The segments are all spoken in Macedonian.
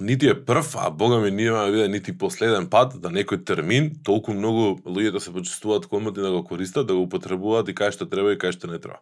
нити е прв, а бога ми нема да биде нити последен пат да некој термин толку многу луѓето да се почувствуваат комоти да го користат, да го употребуваат и кај што треба и кај што не треба.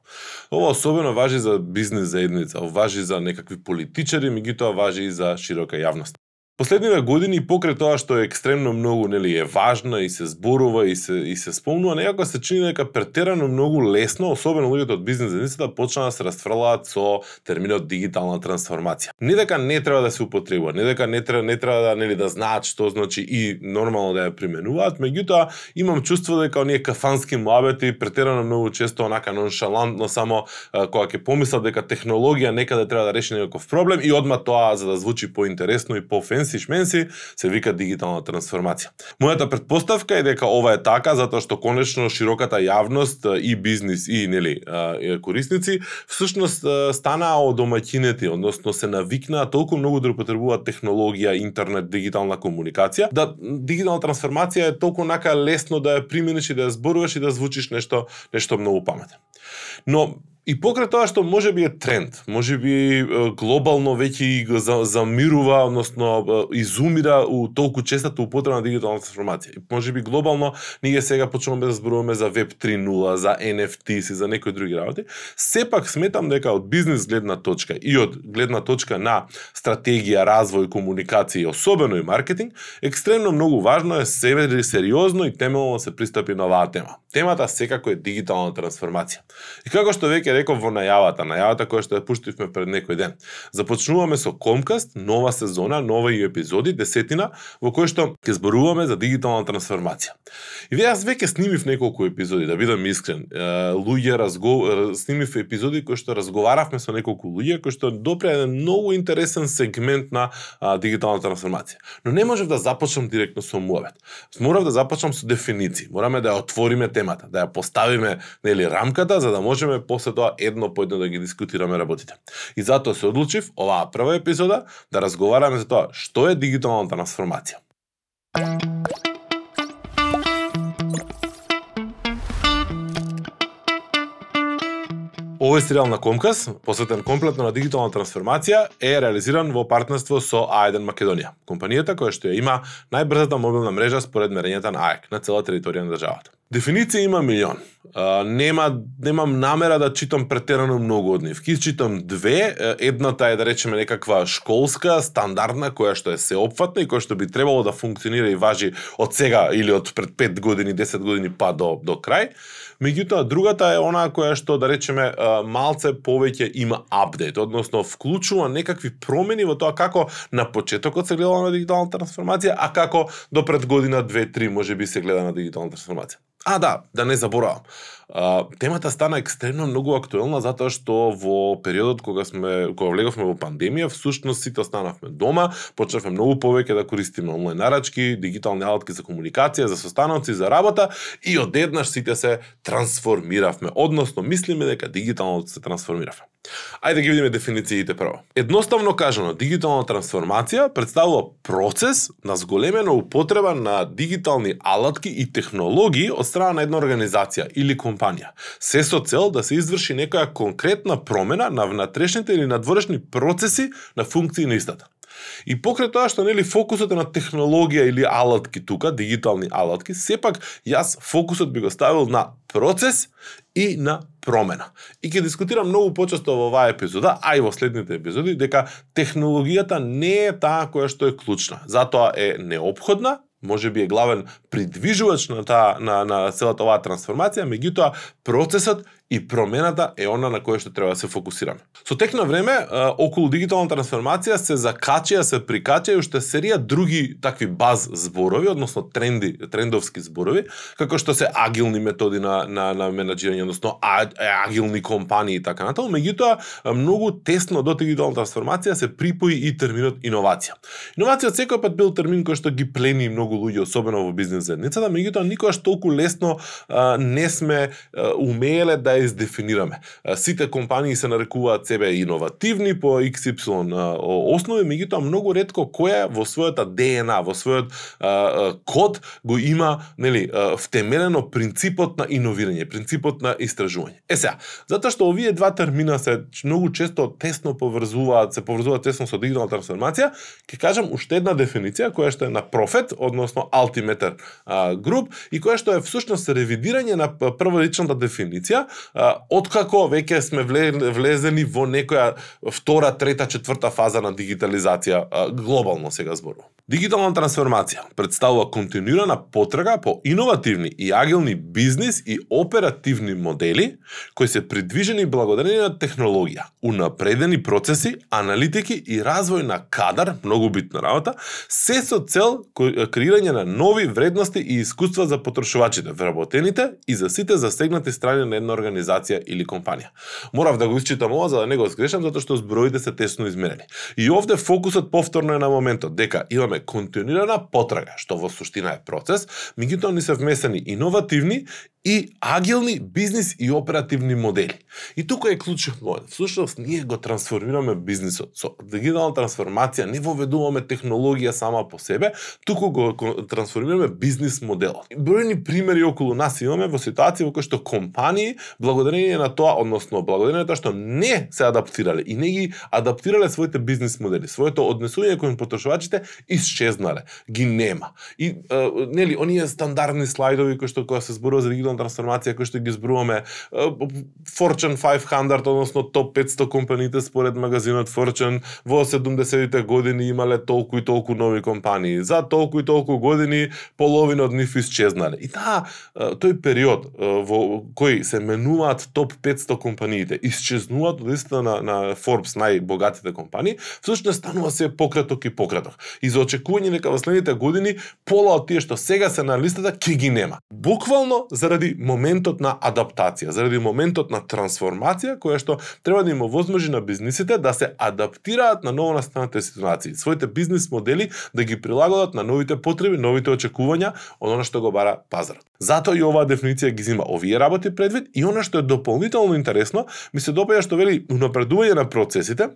Ова особено важи за бизнес заедница, важи за некакви политичари, меѓутоа важи и за широка јавност. Последниве години покрај тоа што е екстремно многу нели е важна и се зборува и се и се спомнува, некако се чини дека претерано многу лесно, особено луѓето од бизнес заедницата почнаа да се расфрлаат со терминот дигитална трансформација. Не дека не треба да се употребува, не дека не треба не треба да нели да знаат што значи и нормално да ја применуваат, меѓутоа имам чувство дека оние кафански муабети претерано многу често онака ноншалантно само кога ќе помислат дека технологија некаде треба да реши некој проблем и одма тоа за да звучи поинтересно и пофенси менси шменси, се вика дигитална трансформација. Мојата предпоставка е дека ова е така затоа што конечно широката јавност и бизнис и нели корисници всушност станаа одомаќинети, односно се навикнаа толку многу да употребуваат технологија, интернет, дигитална комуникација, да дигитална трансформација е толку нака лесно да ја примениш и да ја зборуваш и да звучиш нешто нешто многу паметно. Но И покрај тоа што може би е тренд, може би глобално веќе за, замирува, односно изумира у толку честата употреба на дигитална трансформација. Може би глобално ние сега почнуваме да зборуваме за Web 3.0, за NFT и за некои други работи. Сепак сметам дека од бизнес гледна точка и од гледна точка на стратегија, развој, комуникација и особено и маркетинг, екстремно многу важно е себе да сериозно и темелно да се пристапи на оваа тема. Темата секако е дигитална трансформација. И како што веќе реков во најавата, најавата која што ја пуштивме пред некој ден. Започнуваме со Комкаст, нова сезона, нови епизоди, десетина, во кој што ќе зборуваме за дигитална трансформација. И ве јас веќе снимив неколку епизоди, да бидам искрен. Луѓе разгов- снимив епизоди кои што разговаравме со неколку луѓе кои што допре еден многу интересен сегмент на а, дигитална трансформација. Но не можев да започнам директно со муавет. Морав да започнам со дефиниции. Мораме да ја отвориме темата, да ја поставиме нели рамката за да можеме после тоа едно по едно да ги дискутираме работите. И затоа се одлучив оваа прва епизода да разговараме за тоа што е дигитална трансформација. Овој сериал на Комкас, посветен комплетно на дигитална трансформација, е реализиран во партнерство со А1 Македонија, компанијата која што ја има најбрзата мобилна мрежа според мерењата на АЕК на цела територија на државата. Дефиниција има милион. А, нема немам намера да читам претерано многу од нив. Ки читам две, едната е да речеме некаква школска, стандардна која што е сеопфатна и која што би требало да функционира и важи од сега или од пред 5 години, 10 години па до до крај. Меѓутоа другата е онаа која што да речеме малце повеќе има апдейт, односно вклучува некакви промени во тоа како на почетокот се гледа на дигитална трансформација, а како до пред година 2-3 може би се гледа на дигитална трансформација. А да, да не заборавам. А, темата стана екстремно многу актуелна затоа што во периодот кога сме кога влеговме во пандемија, всушност сите останавме дома, почнавме многу повеќе да користиме онлайн нарачки, дигитални алатки за комуникација, за состаноци, за работа и одеднаш сите се трансформиравме, односно мислиме дека дигитално се трансформиравме. Ајде да ги видиме дефинициите прво. Едноставно кажано, дигитална трансформација представува процес на зголемена употреба на дигитални алатки и технологии од страна на една организација или компанија. Се со цел да се изврши некоја конкретна промена на внатрешните или надворешни процеси на функции на истата. И покрај тоа што нели фокусот е на технологија или алатки тука, дигитални алатки, сепак јас фокусот би го ставил на процес и на промена. И ќе дискутирам многу почесто во оваа епизода, а и во следните епизоди, дека технологијата не е таа која што е клучна. Затоа е необходна, може би е главен придвижувач на таа на на целата оваа трансформација, меѓутоа процесот и промената е она на која што треба да се фокусираме. Со тек на време, околу дигитална трансформација се закачија, се прикачија уште серија други такви баз зборови, односно тренди, трендовски зборови, како што се агилни методи на, на, на менеджирање, односно агилни компании и така натаму, меѓутоа многу тесно до дигитална трансформација се припои и терминот иновација. Иновација секој пат бил термин кој што ги плени многу луѓе, особено во бизнес заедницата, меѓутоа никогаш толку лесно а, не сме а, умееле да ја издефинираме. Сите компании се нарекуваат себе иновативни по XY основи, меѓутоа многу ретко која во својата ДНА, во својот код го има, нели, втемелено принципот на иновирање, принципот на истражување. Е сега, затоа што овие два термина се многу често тесно поврзуваат, се поврзуваат тесно со дигитална трансформација, ќе кажам уште една дефиниција која што е на Профет, односно Altimeter груп и која што е всушност ревидирање на прволичната дефиниција, откако веќе сме влезени во некоја втора, трета, четврта фаза на дигитализација глобално сега зборувам. Дигитална трансформација представува континуирана потрага по иновативни и агилни бизнис и оперативни модели кои се придвижени благодарение на технологија, унапредени процеси, аналитики и развој на кадар, многу битна работа, се со цел креирање на нови вредности и искуства за потрошувачите, вработените и за сите засегнати страни на една организација или компанија. Морав да го исчитам ова за да не го сгрешам затоа што зброите се тесно измерени. И овде фокусот повторно е на моментот дека имаме континуирана потрага, што во суштина е процес, меѓутоа ни се вмесени иновативни и агилни бизнис и оперативни модели. И тука е клучов момент. Всушност, ние го трансформираме бизнисот. Со дигитална трансформација не воведуваме технологија сама по себе, туку го трансформираме бизнис моделот. Бројни примери околу нас имаме во ситуација во кој што компании, благодарение на тоа, односно благодарение на тоа што не се адаптирале и не ги адаптирале своите бизнис модели, своето однесување кон потрошувачите, исчезнале, ги нема. И, нели, оние стандардни слайдови кои што кога се зборува за дигитална трансформација кој што ги збруваме. Fortune 500, односно топ 500 компаниите според магазинот Fortune во 70-тите години имале толку и толку нови компании. За толку и толку години половина од нив исчезнале. И да, таа тој период во кој се менуваат топ 500 компаниите, исчезнуваат од листата на, на Forbes најбогатите компании, всушност станува се пократок и пократок. И за очекување дека во следните години пола од тие што сега се на листата ќе ги нема. Буквално заради заради моментот на адаптација, заради моментот на трансформација која што треба да им овозможи на бизнисите да се адаптираат на ново настанатите ситуации, своите бизнис модели да ги прилагодат на новите потреби, новите очекувања од она што го бара пазарот. Затоа и оваа дефиниција ги зима овие работи предвид и она што е дополнително интересно, ми се допаѓа што вели унапредување на процесите,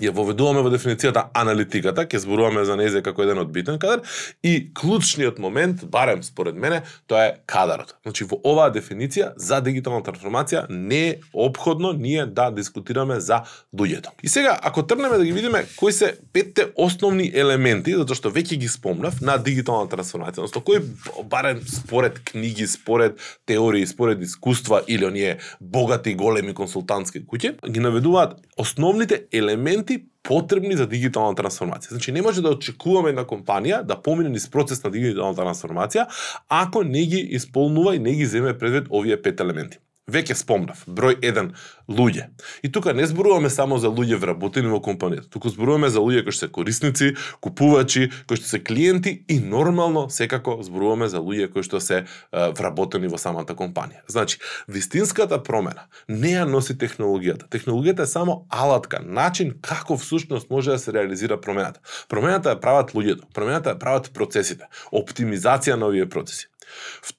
ја воведуваме во дефиницијата аналитиката, ќе зборуваме за нејзе како еден од битен кадар и клучниот момент, барем според мене, тоа е кадарот. Значи во оваа дефиниција за дигитална трансформација не е обходно ние да дискутираме за луѓето. И сега ако трнеме да ги видиме кои се петте основни елементи, затоа што веќе ги спомнав на дигитална трансформација, односно кои барем според книги, според теории, според искуства или оние богати големи консултантски куќи, ги наведуваат основните елементи елементи потребни за дигитална трансформација. Значи не може да очекуваме една компанија да помине низ процес на дигитална трансформација ако не ги исполнува и не ги земе предвид овие пет елементи. Веќе спомнав, број 1 луѓе. И тука не зборуваме само за луѓе вработени во компанијата, туку зборуваме за луѓе кои што се корисници, купувачи, кои што се клиенти и нормално секако зборуваме за луѓе кои што се вработени во самата компанија. Значи, вистинската промена не ја носи технологијата. Технологијата е само алатка, начин како всушност може да се реализира промената. Промената ја прават луѓето, промената ја прават процесите, оптимизација на овие процеси.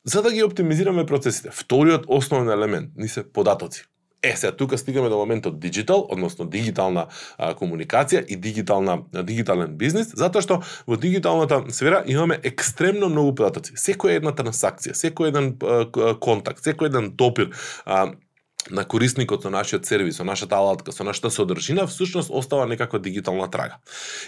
За да ги оптимизираме процесите, вториот основен елемент ни се податоци. Е, сега тука стигаме до моментот диджитал, односно дигитална а, комуникација и дигитална дигитален бизнес, затоа што во дигиталната сфера имаме екстремно многу податоци. Секоја една трансакција, секој еден а, контакт, секој еден допир, а, на корисникот со нашиот сервис, со нашата алатка, со нашата содржина, всушност остава некаква дигитална трага.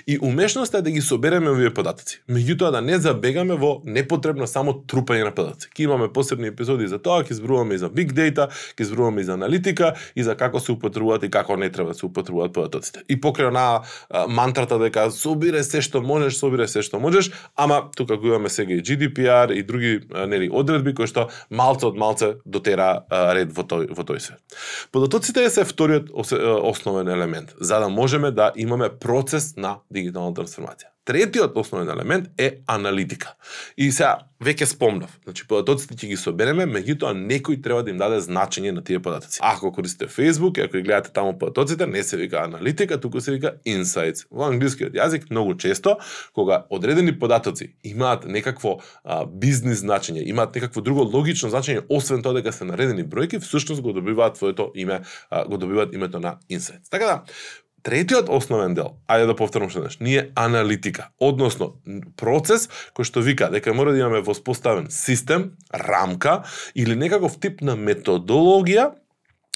И умешноста е да ги собереме овие податоци. Меѓутоа да не забегаме во непотребно само трупање на податоци. Ке имаме посебни епизоди за тоа, ќе зборуваме и за big data, ќе зборуваме и за аналитика и за како се употребуваат и како не треба да се употребуваат податоците. И покрај на мантрата дека собире се што можеш, собире се што можеш, ама тука го имаме сега и GDPR и други нели одредби кои што малце од малце дотера ред во тој во тој процесот. Податоците се вториот основен елемент, за да можеме да имаме процес на дигитална трансформација. Третиот основен елемент е аналитика. И сега веќе спомнав. Значи податоците ќе ги собереме, меѓутоа некој треба да им даде значење на тие податоци. Ако користите Facebook, ако ги гледате таму податоците, не се вика аналитика, туку се вика insights. Во англискиот јазик многу често кога одредени податоци имаат некакво а, бизнис значење, имаат некакво друго логично значење освен тоа дека се наредени бројки, всушност го добиваат твоето име, а, го добиваат името на insights. Така да, Третиот основен дел, ајде да повторам што еднаш, ние аналитика, односно процес кој што вика дека мора да имаме воспоставен систем, рамка или некаков тип на методологија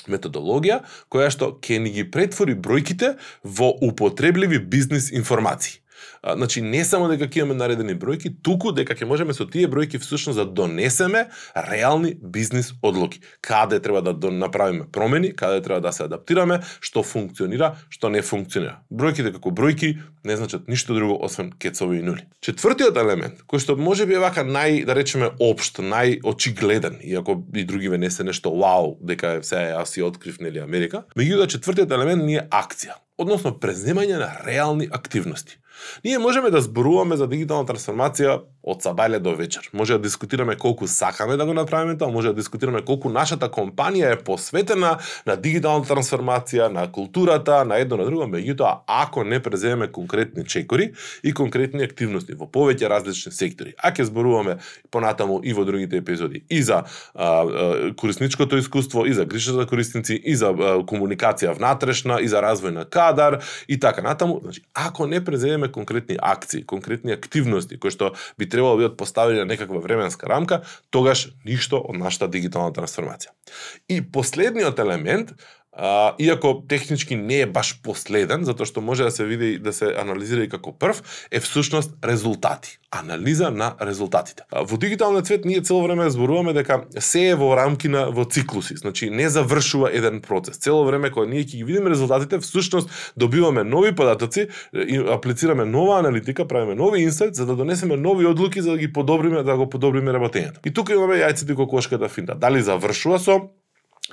методологија која што ќе ни ги претвори бројките во употребливи бизнис информации. А, значи не само дека ќе имаме наредени бројки, туку дека ќе можеме со тие бројки всушност да донесеме реални бизнис одлуки. Каде треба да направиме промени, каде треба да се адаптираме, што функционира, што не функционира. Бројките како бројки не значат ништо друго освен кецови и нули. Четвртиот елемент, кој што може би е вака нај, да речеме, општ, најочигледен, иако и другиве не се нешто вау, дека е се јас си открив нели Америка, меѓутоа да четвртиот елемент ни е акција, односно преземање на реални активности. Ние можеме да зборуваме за дигитална трансформација од сабајле до вечер. Може да дискутираме колку сакаме да го направиме тоа, може да дискутираме колку нашата компанија е посветена на дигитална трансформација, на културата, на едно на друго, меѓутоа ако не преземеме конкретни чекори и конкретни активности во повеќе различни сектори. А ќе зборуваме понатаму и во другите епизоди и за а, а, корисничкото искуство, и за грижата за корисници, и за а, комуникација внатрешна, и за развој на кадар и така натаму. Значи, ако не преземеме конкретни акции, конкретни активности кои што би требало да бидат поставени на некаква временска рамка, тогаш ништо од нашата дигитална трансформација. И последниот елемент А, иако технички не е баш последен, затоа што може да се види да се анализира и како прв, е всушност резултати. Анализа на резултатите. А, во дигиталниот свет ние цело време зборуваме дека се е во рамки на во циклуси, значи не завршува еден процес. Цело време кога ние ќе ги видиме резултатите, всушност добиваме нови податоци, и аплицираме нова аналитика, правиме нови инсайт за да донесеме нови одлуки за да ги подобриме, да го подобриме работењето. И тука имаме јајците кокошката финта. Дали завршува со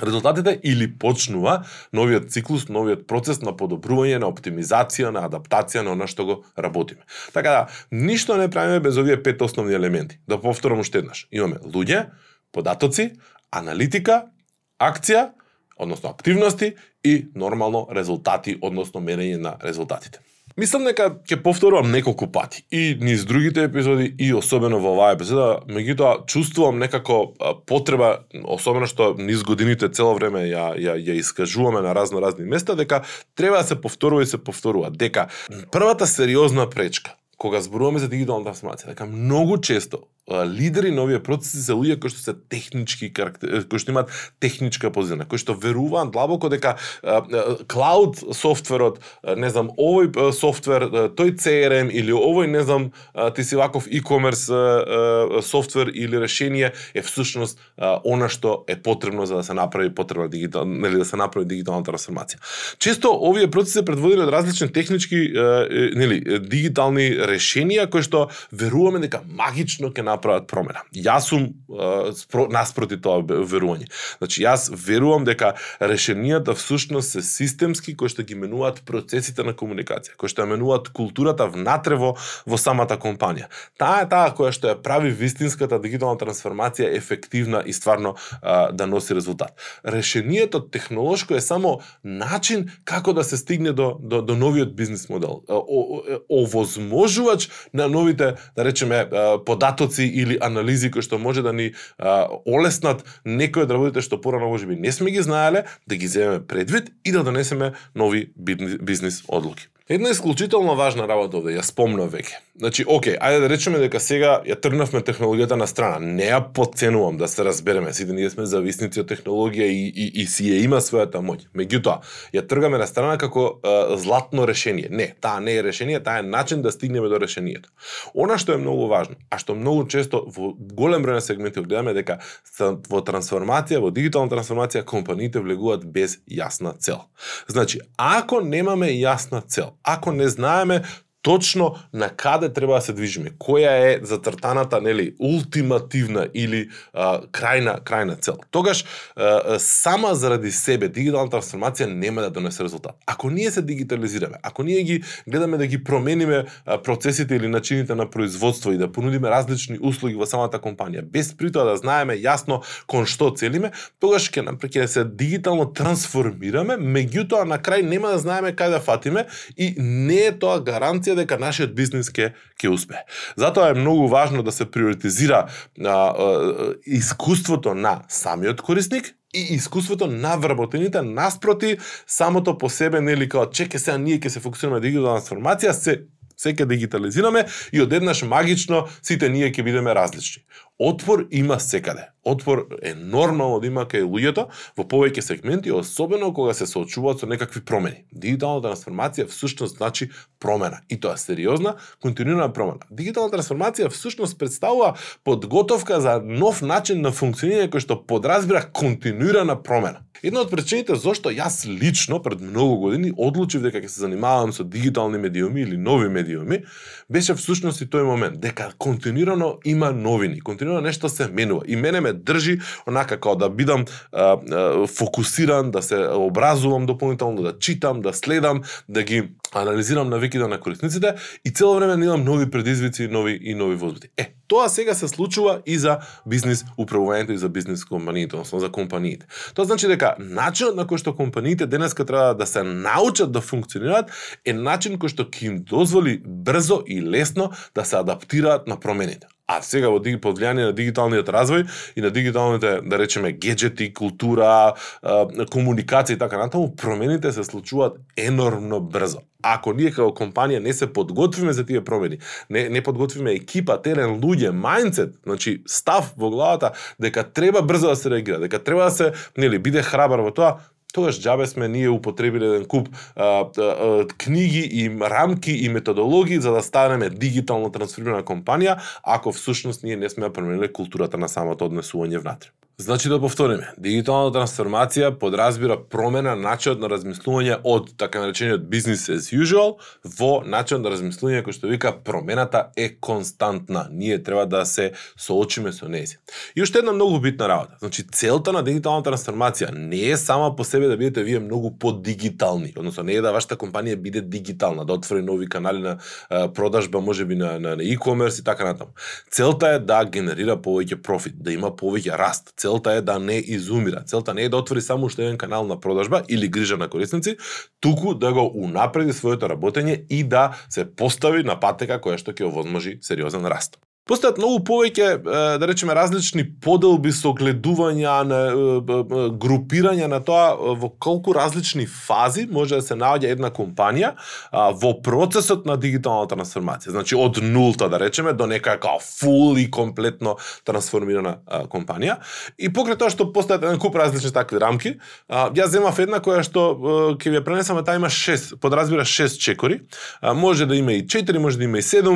резултатите или почнува новиот циклус, новиот процес на подобрување, на оптимизација, на адаптација на она што го работиме. Така да, ништо не правиме без овие пет основни елементи. Да повторам уште еднаш. Имаме луѓе, податоци, аналитика, акција, односно активности и нормално резултати, односно мерење на резултатите. Мислам дека ќе повторувам неколку пати и низ другите епизоди и особено во оваа епизода, меѓутоа чувствувам некако потреба, особено што низ годините цело време ја ја ја искажуваме на разно разни места дека треба да се повторува и се повторува. Дека првата сериозна пречка кога зборуваме за дигитална трансформација, дека многу често лидери на овие процеси се луѓе кои што се технички кои што имаат техничка позиција, кои што веруваат длабоко дека клауд софтверот, не знам, овој софтвер, тој CRM или овој, не знам, ти си ваков e-commerce софтвер или решение е всушност она што е потребно за да се направи потребна дигитал, нели да се направи дигитална трансформација. Често овие процеси се предводени од различни технички нели дигитални решенија кои што веруваме дека магично ќе направат промена. Јас сум спро, наспроти тоа верување. Значи јас верувам дека решенијата всушност се системски кои што ги менуваат процесите на комуникација, кои што ја менуваат културата внатре во, во самата компанија. Таа е таа која што ја прави вистинската дигитална трансформација ефективна и стварно е, да носи резултат. Решението технолошко е само начин како да се стигне до, до, до новиот бизнис модел истражувач на новите, да речеме, податоци или анализи кои што може да ни олеснат некои од работите што порано можеби не сме ги знаеле, да ги земеме предвид и да донесеме нови бизнис одлуки. Една исклучително важна работа овде, ја спомнав веќе. Значи, оке, ајде да речеме дека сега ја тргнавме технологијата на страна. Не ја подценувам да се разбереме, сите ние сме зависници од технологија и, и, и си ја има својата моќ. Меѓутоа, ја тргаме на страна како е, златно решение. Не, таа не е решение, таа е начин да стигнеме до решението. Она што е многу важно, а што многу често во голем број на сегменти гледаме дека во трансформација, во дигитална трансформација компаниите влегуваат без јасна цел. Значи, ако немаме јасна цел, ако не знаеме точно на каде треба да се движиме, која е зацртаната, нели, ултимативна или а, крајна крајна цел. Тогаш а, сама заради себе дигитална трансформација нема да донесе резултат. Ако ние се дигитализираме, ако ние ги гледаме да ги промениме а, процесите или начините на производство и да понудиме различни услуги во самата компанија, без при тоа да знаеме јасно кон што целиме, тогаш ќе ќе се дигитално трансформираме, меѓутоа на крај нема да знаеме каде да фатиме и не е тоа гаранција дека нашиот бизнис ќе ќе успее. Затоа е многу важно да се приоритизира а, а, искуството на самиот корисник и искуството на вработените наспроти самото по себе нели како чеке сега ние ќе се фокусираме на дигитална трансформација се секе дигитализираме и одеднаш магично сите ние ќе бидеме различни. Отпор има секаде. Отпор е нормално да има кај луѓето во повеќе сегменти, особено кога се соочуваат со некакви промени. Дигиталната трансформација всушност значи промена и тоа сериозна, континуирана промена. Дигиталната трансформација всушност представува подготовка за нов начин на функционирање кој што подразбира континуирана промена. Една од причините зошто јас лично пред многу години одлучив дека ќе се занимавам со дигитални медиуми или нови медиуми, беше всушност и тој момент дека континуирано има новини, континуирано нешто се менува и мене ме држи онака како да бидам а, а, фокусиран, да се образувам дополнително, да читам, да следам, да ги анализирам навиките на корисниците и цело време да имам нови предизвици, нови и нови возбуди. Е, тоа сега се случува и за бизнис управувањето и за бизнис компаниите, односно за компаниите. Тоа значи дека начинот на кој што компаниите денеска треба да се научат да функционираат е начин кој што ќе им дозволи брзо и лесно да се адаптираат на промените. А сега во под влијание на дигиталниот развој и на дигиталните, да речеме, геджети, култура, комуникација и така натаму, промените се случуваат енормно брзо. Ако ние како компанија не се подготвиме за тие промени, не, не подготвиме екипа, терен, луѓе, мајндсет, значи став во главата дека треба брзо да се реагира, дека треба да се, нели, биде храбар во тоа, тогаш џабе сме ние употребиле еден куп а, а, а, книги и рамки и методологии за да станеме дигитално трансформирана компанија, ако всушност ние не сме промениле културата на самото однесување внатре. Значи да повториме, дигиталната трансформација подразбира промена на начинот на размислување од така наречениот business as usual во начинот на размислување кој што вика промената е константна. Ние треба да се соочиме со нејзи. И уште една многу битна работа. Значи целта на дигиталната трансформација не е сама по себе да бидете вие многу подигитални, односно не е да вашата компанија биде дигитална, да отвори нови канали на продажба, можеби на на, на e-commerce и така натаму. Целта е да генерира повеќе профит, да има повеќе раст целта е да не изумира. Целта не е да отвори само уште еден канал на продажба или грижа на корисници, туку да го унапреди своето работење и да се постави на патека која што ќе овозможи сериозен раст. Постојат многу повеќе, да речеме, различни поделби со гледувања на групирање на тоа во колку различни фази може да се наоѓа една компанија во процесот на дигитална трансформација. Значи од нулта, да речеме, до нека као фул и комплетно трансформирана компанија. И покрај тоа што постојат еден куп различни такви рамки, јас земав една која што ќе ви ја пренесам, таа има 6, подразбира 6 чекори. Може да има и 4, може да има и 7,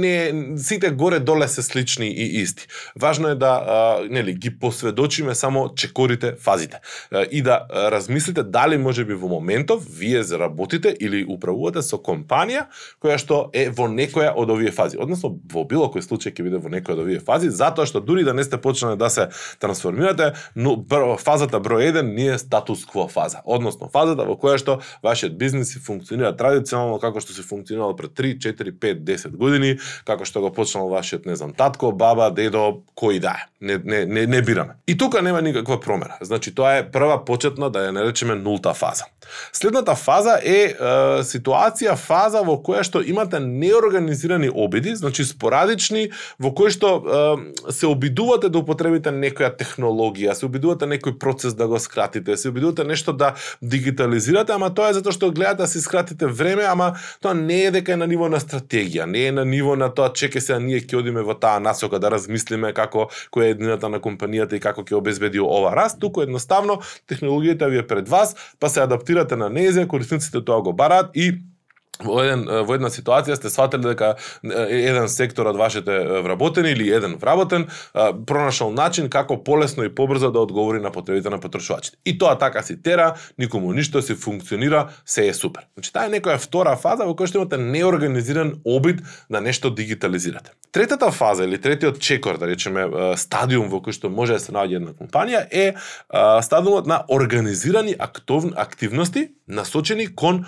не сите горе горе-доле се слични и исти. Важно е да а, нели ги посведочиме само чекорите, фазите а, и да размислите дали може би во моментов вие заработите или управувате со компанија која што е во некоја од овие фази. Односно во било кој случај ќе биде во некоја од овие фази, затоа што дури да не сте почнале да се трансформирате, но фазата број 1 не е статус кво фаза. Односно фазата во која што вашиот бизнес си функционира традиционално како што се функционирало пред 3, 4, 5, 10 години, како што го почнал ваш нашиот, не знам, татко, баба, дедо, кој да е. Не, не, не, не бираме. И тука нема никаква промена. Значи, тоа е прва почетна, да ја наречеме нулта фаза. Следната фаза е, е ситуација, фаза во која што имате неорганизирани обиди, значи спорадични, во кои што е, се обидувате да употребите некоја технологија, се обидувате некој процес да го скратите, се обидувате нешто да дигитализирате, ама тоа е затоа што гледате да си скратите време, ама тоа не е дека е на ниво на стратегија, не е на ниво на тоа чеке се ние ќе одиме во таа насока да размислиме како која е еднината на компанијата и како ќе обезбеди ова раст, туку едноставно технологијата ви е пред вас, па се адаптирате на незе, корисниците тоа го бараат и во еден во една ситуација сте сватели дека еден сектор од вашите вработени или еден вработен пронашол начин како полесно и побрзо да одговори на потребите на потрошувачите. И тоа така си тера, никому ништо си функционира, се е супер. Значи таа е некоја втора фаза во која што имате неорганизиран обид да нешто дигитализирате. Третата фаза или третиот чекор, да речеме, стадиум во кој што може да се наоѓа една компанија е стадиумот на организирани активности насочени кон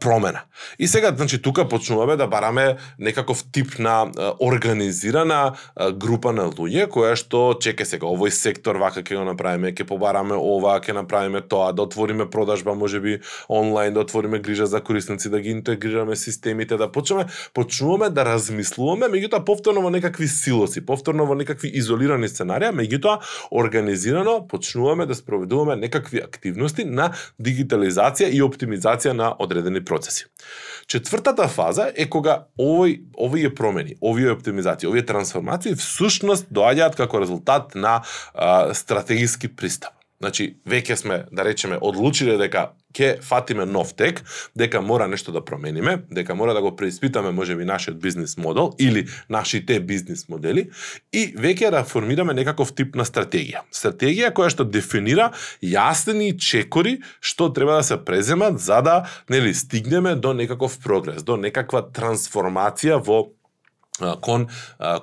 промена. И сега, значи, тука почнуваме да бараме некаков тип на организирана група на луѓе, која што, чека сега, овој сектор вака ќе го направиме, ќе побараме ова, ќе направиме тоа, да отвориме продажба, можеби онлайн, да отвориме грижа за корисници, да ги интегрираме системите, да почнеме, почнуваме да размислуваме, меѓутоа повторно во некакви силоси, повторно во некакви изолирани сценарија, меѓутоа организирано почнуваме да спроведуваме некакви активности на дигитализација и оптимизација на одредени процеси. Четвртата фаза е кога овој овие промени, овие оптимизации, овие трансформации всушност доаѓаат како резултат на а, стратегиски пристап. Значи, веќе сме, да речеме, одлучиле дека ќе фатиме нов тек, дека мора нешто да промениме, дека мора да го преиспитаме можеби нашиот бизнес модел или нашите бизнес модели и веќе да формираме некаков тип на стратегија. Стратегија која што дефинира јасни чекори што треба да се преземат за да нели стигнеме до некаков прогрес, до некаква трансформација во кон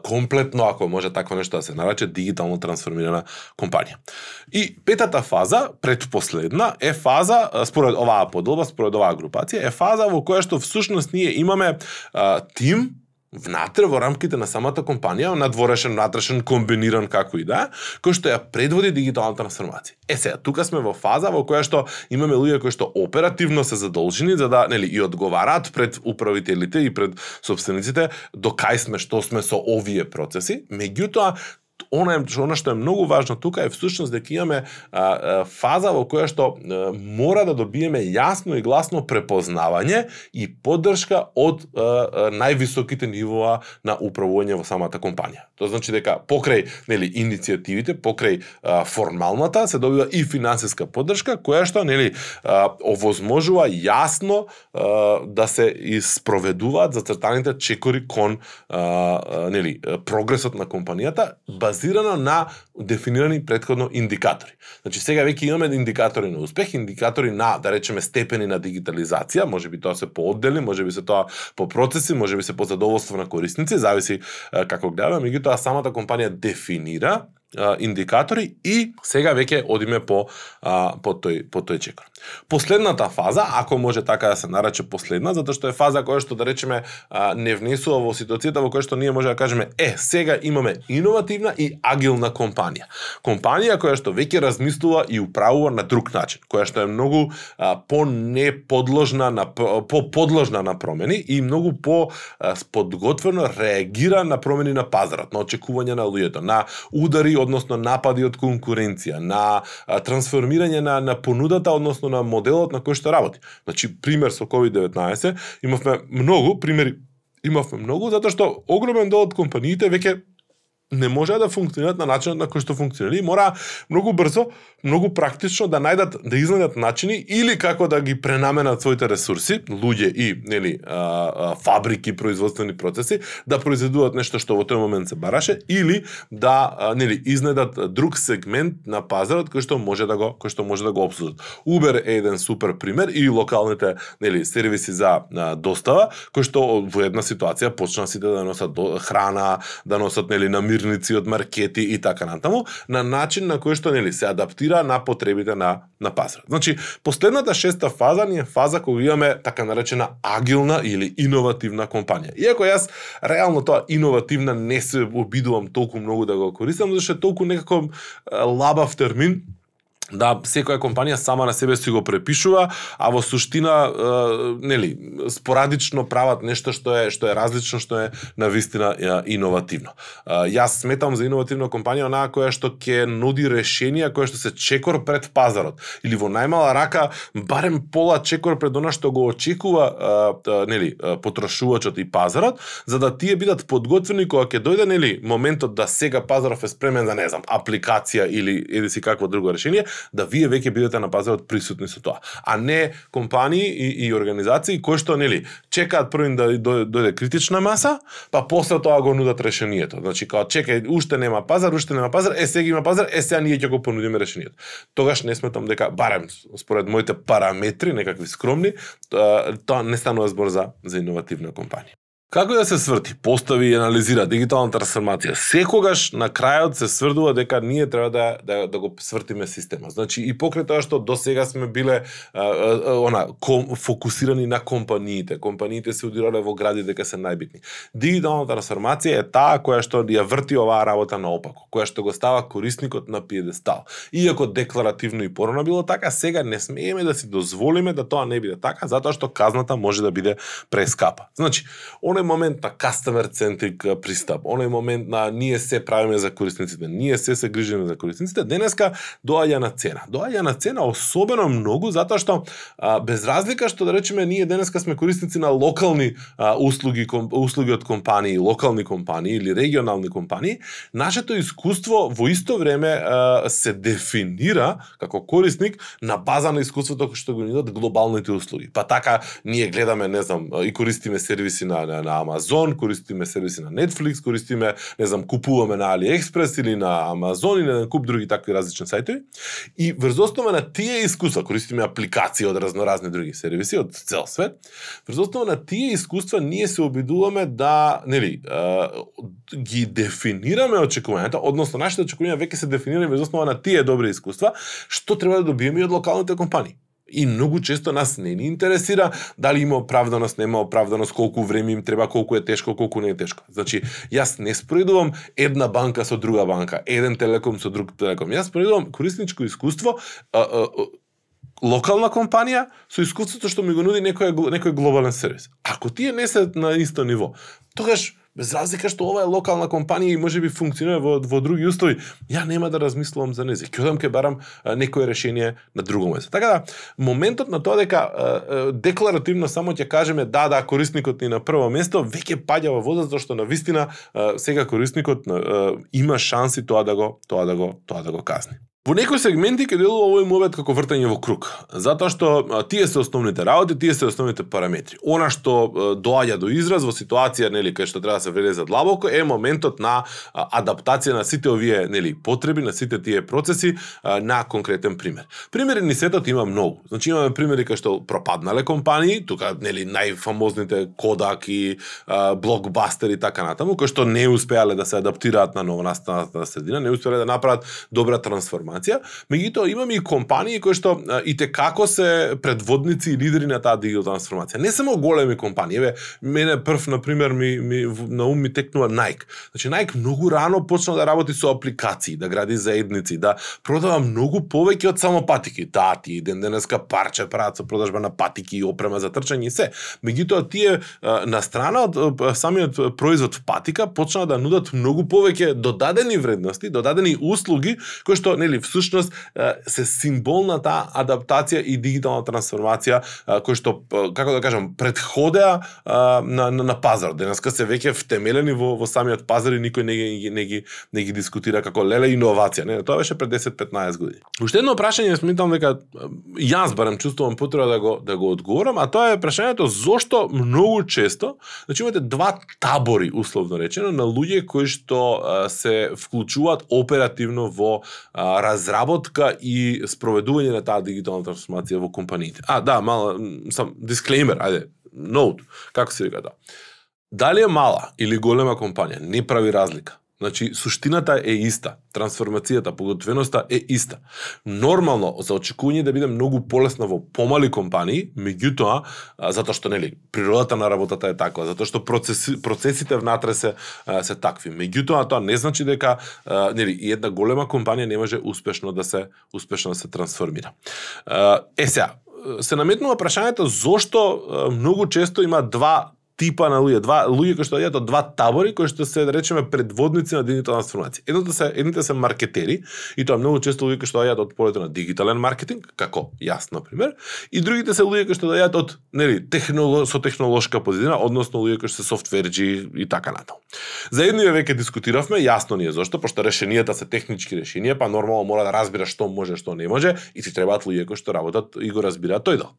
комплетно, ако може такво нешто да се нарече, дигитално трансформирана компанија. И петата фаза, предпоследна, е фаза, според оваа подолба, според оваа групација, е фаза во која што всушност ние имаме а, тим, внатре во рамките на самата компанија, надворешен, внатрешен, комбиниран како и да, кој што ја предводи дигиталната трансформација. Е сега, тука сме во фаза во која што имаме луѓе кои што оперативно се задолжени за да, нели, и одговараат пред управителите и пред собствениците до кај сме, што сме со овие процеси, меѓутоа она е она што е многу важно тука е всушност дека имаме а, а, фаза во која што а, мора да добиеме јасно и гласно препознавање и поддршка од а, а, највисоките нивоа на управување во самата компанија. Тоа значи дека покрај нели иницијативите, покрај а, формалната се добива и финансиска поддршка која што нели а, овозможува јасно а, да се испроведуваат зацртаните чекори кон а, а, нели прогресот на компанијата базирано на дефинирани предходно индикатори. Значи сега веќе имаме индикатори на успех, индикатори на да речеме степени на дигитализација, може би тоа се по оддели, може би се тоа по процеси, може би се по задоволство на корисници, зависи како гледаме, меѓутоа самата компанија дефинира индикатори и сега веќе одиме по а, по тој по тој чекор. Последната фаза, ако може така да се нарече последна, затоа што е фаза која што да речеме а, не внесува во ситуацијата во која што ние може да кажеме е, сега имаме иновативна и агилна компанија. Компанија која што веќе размислува и управува на друг начин, која што е многу а, по неподложна на по подложна на промени и многу по а, подготвено реагира на промени на пазарот, на очекување на луѓето, на удари односно напади од конкуренција, на трансформирање на, на понудата, односно на моделот на кој што работи. Значи, пример со COVID-19, имавме многу, примери имавме многу, затоа што огромен дел од компаниите веќе не може да функционираат на начинот на кој што функционира и мора многу брзо, многу практично да најдат да изнајдат начини или како да ги пренаменат своите ресурси, луѓе и нели а, а, фабрики, производствени процеси, да произведуваат нешто што во тој момент се бараше или да а, нели изнајдат друг сегмент на пазарот кој што може да го кој што може да го обслужат. Uber е еден супер пример и локалните нели сервиси за а, достава кој што во една ситуација почна сите да носат до, храна, да носат нели на намирници од маркети и така натаму, на начин на кој што нели се адаптира на потребите на на пазарот. Значи, последната шеста фаза ни е фаза кога имаме така наречена агилна или иновативна компанија. Иако јас реално тоа иновативна не се обидувам толку многу да го користам, зашто е толку некако лабав термин, да секоја компанија сама на себе си го препишува, а во суштина е, нели спорадично прават нешто што е што е различно, што е на вистина е, иновативно. Е, јас сметам за иновативна компанија онаа која што ќе нуди решенија која што се чекор пред пазарот или во најмала рака барем пола чекор пред она што го очекува е, е, нели потрошувачот и пазарот, за да тие бидат подготвени кога ќе дојде нели моментот да сега пазаров е спремен за не знам апликација или еди си какво друго решение, да вие веќе бидете на пазарот присутни со тоа, а не компании и, и организации кои што нели чекаат првин да дојде критична маса, па после тоа го нудат решението. Значи као чекај, уште нема пазар, уште нема пазар, е сега има пазар, е сега ние ќе го понудиме решението. Тогаш не сметам дека барем според моите параметри, некакви скромни, тоа не станува збор за за иновативна компанија. Како да се сврти, постави и анализира дигитална трансформација? Секогаш на крајот се сврдува дека ние треба да да, да го свртиме система. Значи и покрај тоа што до сега сме биле а, а, она ком, фокусирани на компаниите. Компаниите се удирале во гради дека се најбитни. Дигитална трансформација е таа која што ја врти оваа работа наопако, која што го става корисникот на пиедестал. Иако декларативно и порано било така, сега не смееме да си дозволиме да тоа не биде така, затоа што казната може да биде прескапа. Значи, оној момент на customer centric пристап, оној момент на ние се правиме за корисниците, ние се се грижиме за корисниците, денеска доаѓа на цена. Доаѓа на цена особено многу затоа што а, без разлика што да речеме ние денеска сме корисници на локални а, услуги ком, услуги од компании, локални компании или регионални компании, нашето искуство во исто време а, се дефинира како корисник на база на искуството што го нудат глобалните услуги. Па така ние гледаме, не знам, и користиме сервиси на, на, на Амазон, користиме сервиси на Netflix, користиме, не знам, купуваме на AliExpress или на Амазон или на куп други такви различни сајтови. И врз основа на тие искуства, користиме апликации од разноразни други сервиси од цел свет, врз основа на тие искуства ние се обидуваме да, нели, ги дефинираме очекувањата, односно нашите очекувања веќе се дефинирани врз основа на тие добри искуства, што треба да добиеме и од локалните компании. И многу често нас не ни интересира дали има оправданост, нема оправданост, колку време им треба, колку е тешко, колку не е тешко. Значи, јас не споредувам една банка со друга банка, еден телеком со друг телеком. Јас споредувам корисничко искуство, а, а, а, локална компанија со искуството што ми го нуди некој некој глобален сервис. Ако тие не се на исто ниво, тогаш без разлика што ова е локална компанија и може би функционира во, во други услови, ја нема да размислувам за нези. Ќе одам ке барам некое решение на друго место. Така да, моментот на тоа дека декларативно само ќе кажеме да, да, корисникот ни на прво место, веќе паѓа во вода зашто на вистина сега корисникот има шанси тоа да го тоа да го тоа да го казни. Во некои сегменти ќе делува овој мовет како вртање во круг, затоа што тие се основните работи, тие се основните параметри. Она што доаѓа до израз во ситуација нели кај што треба да се влезе длабоко е моментот на адаптација на сите овие нели потреби, на сите тие процеси на конкретен пример. Примери ни сетот има многу. Значи имаме примери кај што пропаднале компании, тука нели најфамозните Kodak и Blockbuster и така натаму, кои што не успеале да се адаптираат на новонастаната средина, не успеале да направат добра трансформација информација, меѓутоа имаме и компании кои што и те како се предводници и лидери на таа дигитална трансформација. Не само големи компании, еве мене прв на пример ми, ми на ум ми текнува Nike. Значи Nike многу рано почна да работи со апликации, да гради заедници, да продава многу повеќе од само патики. Да, ти ден денеска парче прават со продажба на патики и опрема за трчање и се. Меѓутоа тие на страна од самиот производ патика почна да нудат многу повеќе додадени вредности, додадени услуги кои што нели всушност се символ на таа адаптација и дигитална трансформација кој што како да кажам предходеа на, на, на пазар. Денеска се веќе втемелени во, во самиот пазар и никој не ги не ги не ги дискутира како леле иновација. Не, тоа беше пред 10-15 години. Уште едно прашање сметам дека јас барем чувствувам потреба да го да го одговорам, а тоа е прашањето зошто многу често, значи имате два табори условно речено на луѓе кои што се вклучуваат оперативно во разработка и спроведување на таа дигитална трансформација во компаниите. А, да, мала, сам, дисклеймер, ајде, ноут, како се вика тоа? Дали е мала или голема компанија, не прави разлика. Значи, суштината е иста, трансформацијата, подготвеноста е иста. Нормално, за очекување да биде многу полесна во помали компании, меѓутоа, затоа што, нели, природата на работата е таква, затоа што процеси, процесите внатре се, се такви. Меѓутоа, тоа не значи дека, нели, и една голема компанија не може успешно да се, успешно да се трансформира. Е, сега, се наметнува прашањето зошто многу често има два типа на луѓе, два луѓе кои што одат од два табори кои што се да речеме предводници на дигитална трансформација. Едното се едните се маркетери и тоа многу често луѓе кои што одат од полето на дигитален маркетинг, како јас на пример, и другите се луѓе кои што одат од нели техноло, со технолошка позиција, односно луѓе кои што се софтверџи и така натаму. За едниве веќе дискутиравме, јасно ни е зошто, пошто решенијата се технички решенија, па нормално мора да разбира што може, што не може, и ти требаат луѓе кои што работат и го разбираат тој дел.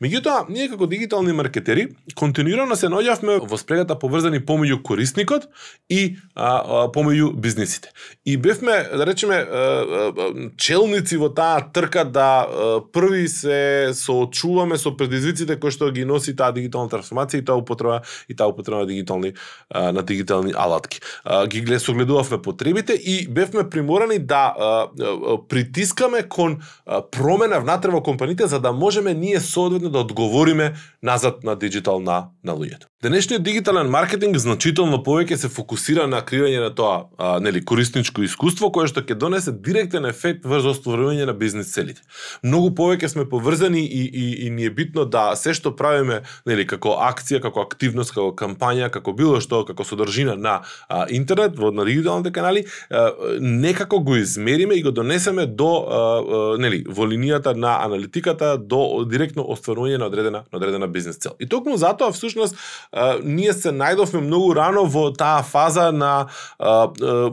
Меѓутоа, ние како дигитални маркетери континуирано се наоѓавме во спрегата поврзани помеѓу корисникот и а, а, помеѓу бизнисите. И бевме, да речеме, а, а, челници во таа трка да а, први се соочуваме со предизвиците кои што ги носи таа дигитална трансформација и таа употреба и таа употреба на дигитални а, на дигитални алатки. А, ги глед согледувавме потребите и бевме приморани да а, а, притискаме кон а, промена внатре во компаниите за да можеме ние соодветно да одговориме назад на дигитал на на луѓето. Денешниот дигитален маркетинг значително повеќе се фокусира на креирање на тоа, а, нели, корисничко искуство кое што ќе донесе директен ефект врз остварување на бизнис целите. Многу повеќе сме поврзани и, и, и ни е битно да се што правиме, нели, како акција, како активност, како кампања, како било што, како содржина на а, интернет, во на дигиталните канали, а, некако го измериме и го донесеме до а, а, нели, во линијата на аналитиката до директно остварување на одредена на одредена бизнис цел. И токму затоа всушност ние се најдовме многу рано во таа фаза на а, а,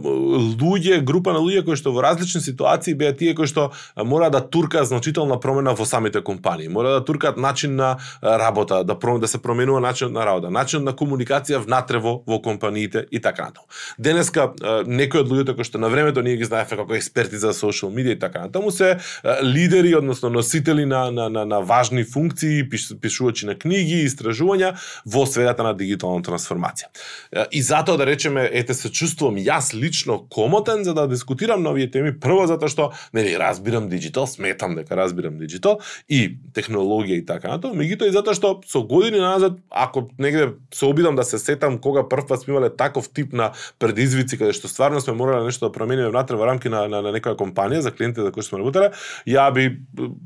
луѓе, група на луѓе кои што во различни ситуации беа тие кои што мора да турка значителна промена во самите компании, мора да туркаат начин на работа, да пром, да се променува начин на работа, начин на комуникација внатре во, во компаниите и така натаму. Денеска некои од луѓето кои што на времето ние ги знаевме како експерти за социјал медија и така натаму се лидери, односно носители на на на, на важни функции, пиш, пишувачи на книги, истражувања во средата на дигитална трансформација. И затоа да речеме, ете се чувствувам јас лично комотен за да дискутирам на овие теми, прво затоа што нели разбирам дигитал, сметам дека разбирам дигитал и технологија и така натаму, меѓутоа и затоа што со години назад, ако негде се обидам да се сетам кога прв пат сме имале таков тип на предизвици каде што стварно сме морале нешто да промениме внатре во рамки на, на, на некоја компанија за клиентите за кои сме работеле, ја би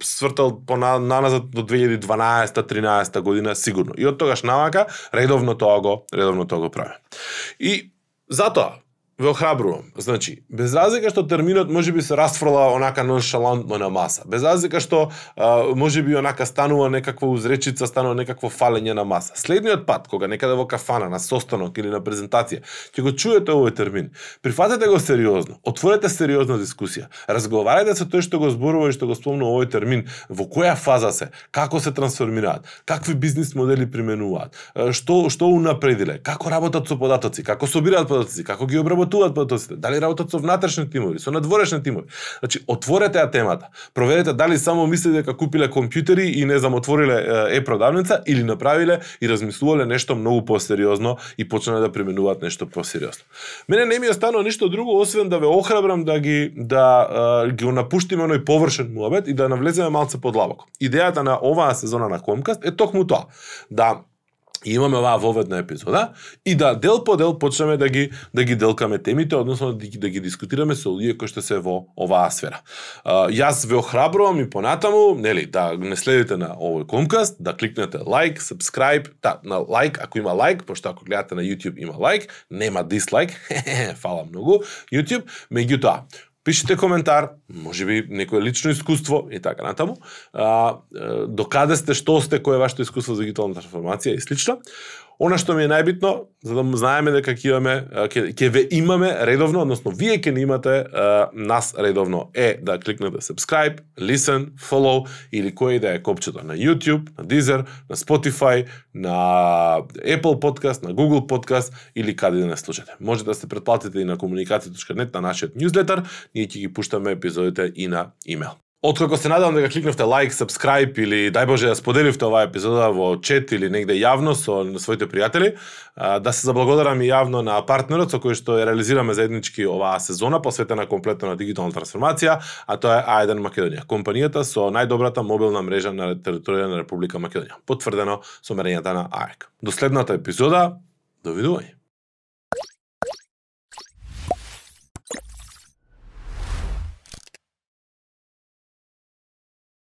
свртал по на, назад до 2012-13 година сигурно. И од тогаш навака редовно тоа го редовно тоа го прави. И затоа ве охрабрувам. Значи, без разлика што терминот може би се расфрла онака ноншалантно на маса, без разлика што а, може би онака станува некаква узречица, станува некакво фалење на маса. Следниот пат, кога некаде во кафана, на состанок или на презентација, ќе го чуете овој термин, прифатете го сериозно, отворете сериозна дискусија, разговарајте со тој што го зборува и што го спомнува овој термин, во која фаза се, како се трансформираат, какви бизнис модели применуваат, што што унапредиле, како работат со податоци, како собираат податоци, како ги обработуваат? Работуваат податоците, дали работат со внатрешни тимови, со надворешни тимови. Значи, отворете ја темата. Проверете дали само мислите дека купиле компјутери и не знам отвориле е-продавница или направиле и размислувале нешто многу посериозно и почнале да применуваат нешто посериозно. Мене не ми останува ништо друго освен да ве охрабрам да ги да uh, ги напуштиме оној површен муабет и да навлеземе малце подлабоко. Идејата на оваа сезона на Комкаст е токму тоа. Да И имаме оваа воведна епизода и да дел по дел почнеме да ги да ги делкаме темите, односно да ги, да ги дискутираме со луѓе кои што се во оваа сфера. А, јас ве охрабрувам и понатаму, нели, да не следите на овој комкаст, да кликнете лайк, subscribe, та, да, на лайк, ако има лайк, пошто ако гледате на YouTube има лайк, нема дислайк, фала многу, YouTube, меѓутоа, пишете коментар, може би некое лично искуство и така натаму. А, докаде сте, што сте, кој е вашето искуство за дигитална трансформација и слично. Она што ми е најбитно, за да знаеме дека ќе имаме, ќе, ќе ве имаме редовно, односно вие ќе не имате а, нас редовно, е да кликнете subscribe, listen, follow или кој да е копчето на YouTube, на Deezer, на Spotify, на Apple Podcast, на Google Podcast или каде да не слушате. Може да се претплатите и на комуникација.нет на нашиот newsletter, ние ќе ги пуштаме епизодите и на имейл. Откако се надевам да дека кликнавте лайк, subscribe или дај Боже да споделивте оваа епизода во чет или негде јавно со своите пријатели, да се заблагодарам и јавно на партнерот со кој што ја реализираме заеднички оваа сезона посветена комплетно на дигитална трансформација, а тоа е А1 Македонија, компанијата со најдобрата мобилна мрежа на територија на Република Македонија, потврдено со мерењата на АЕК. До следната епизода, довидување.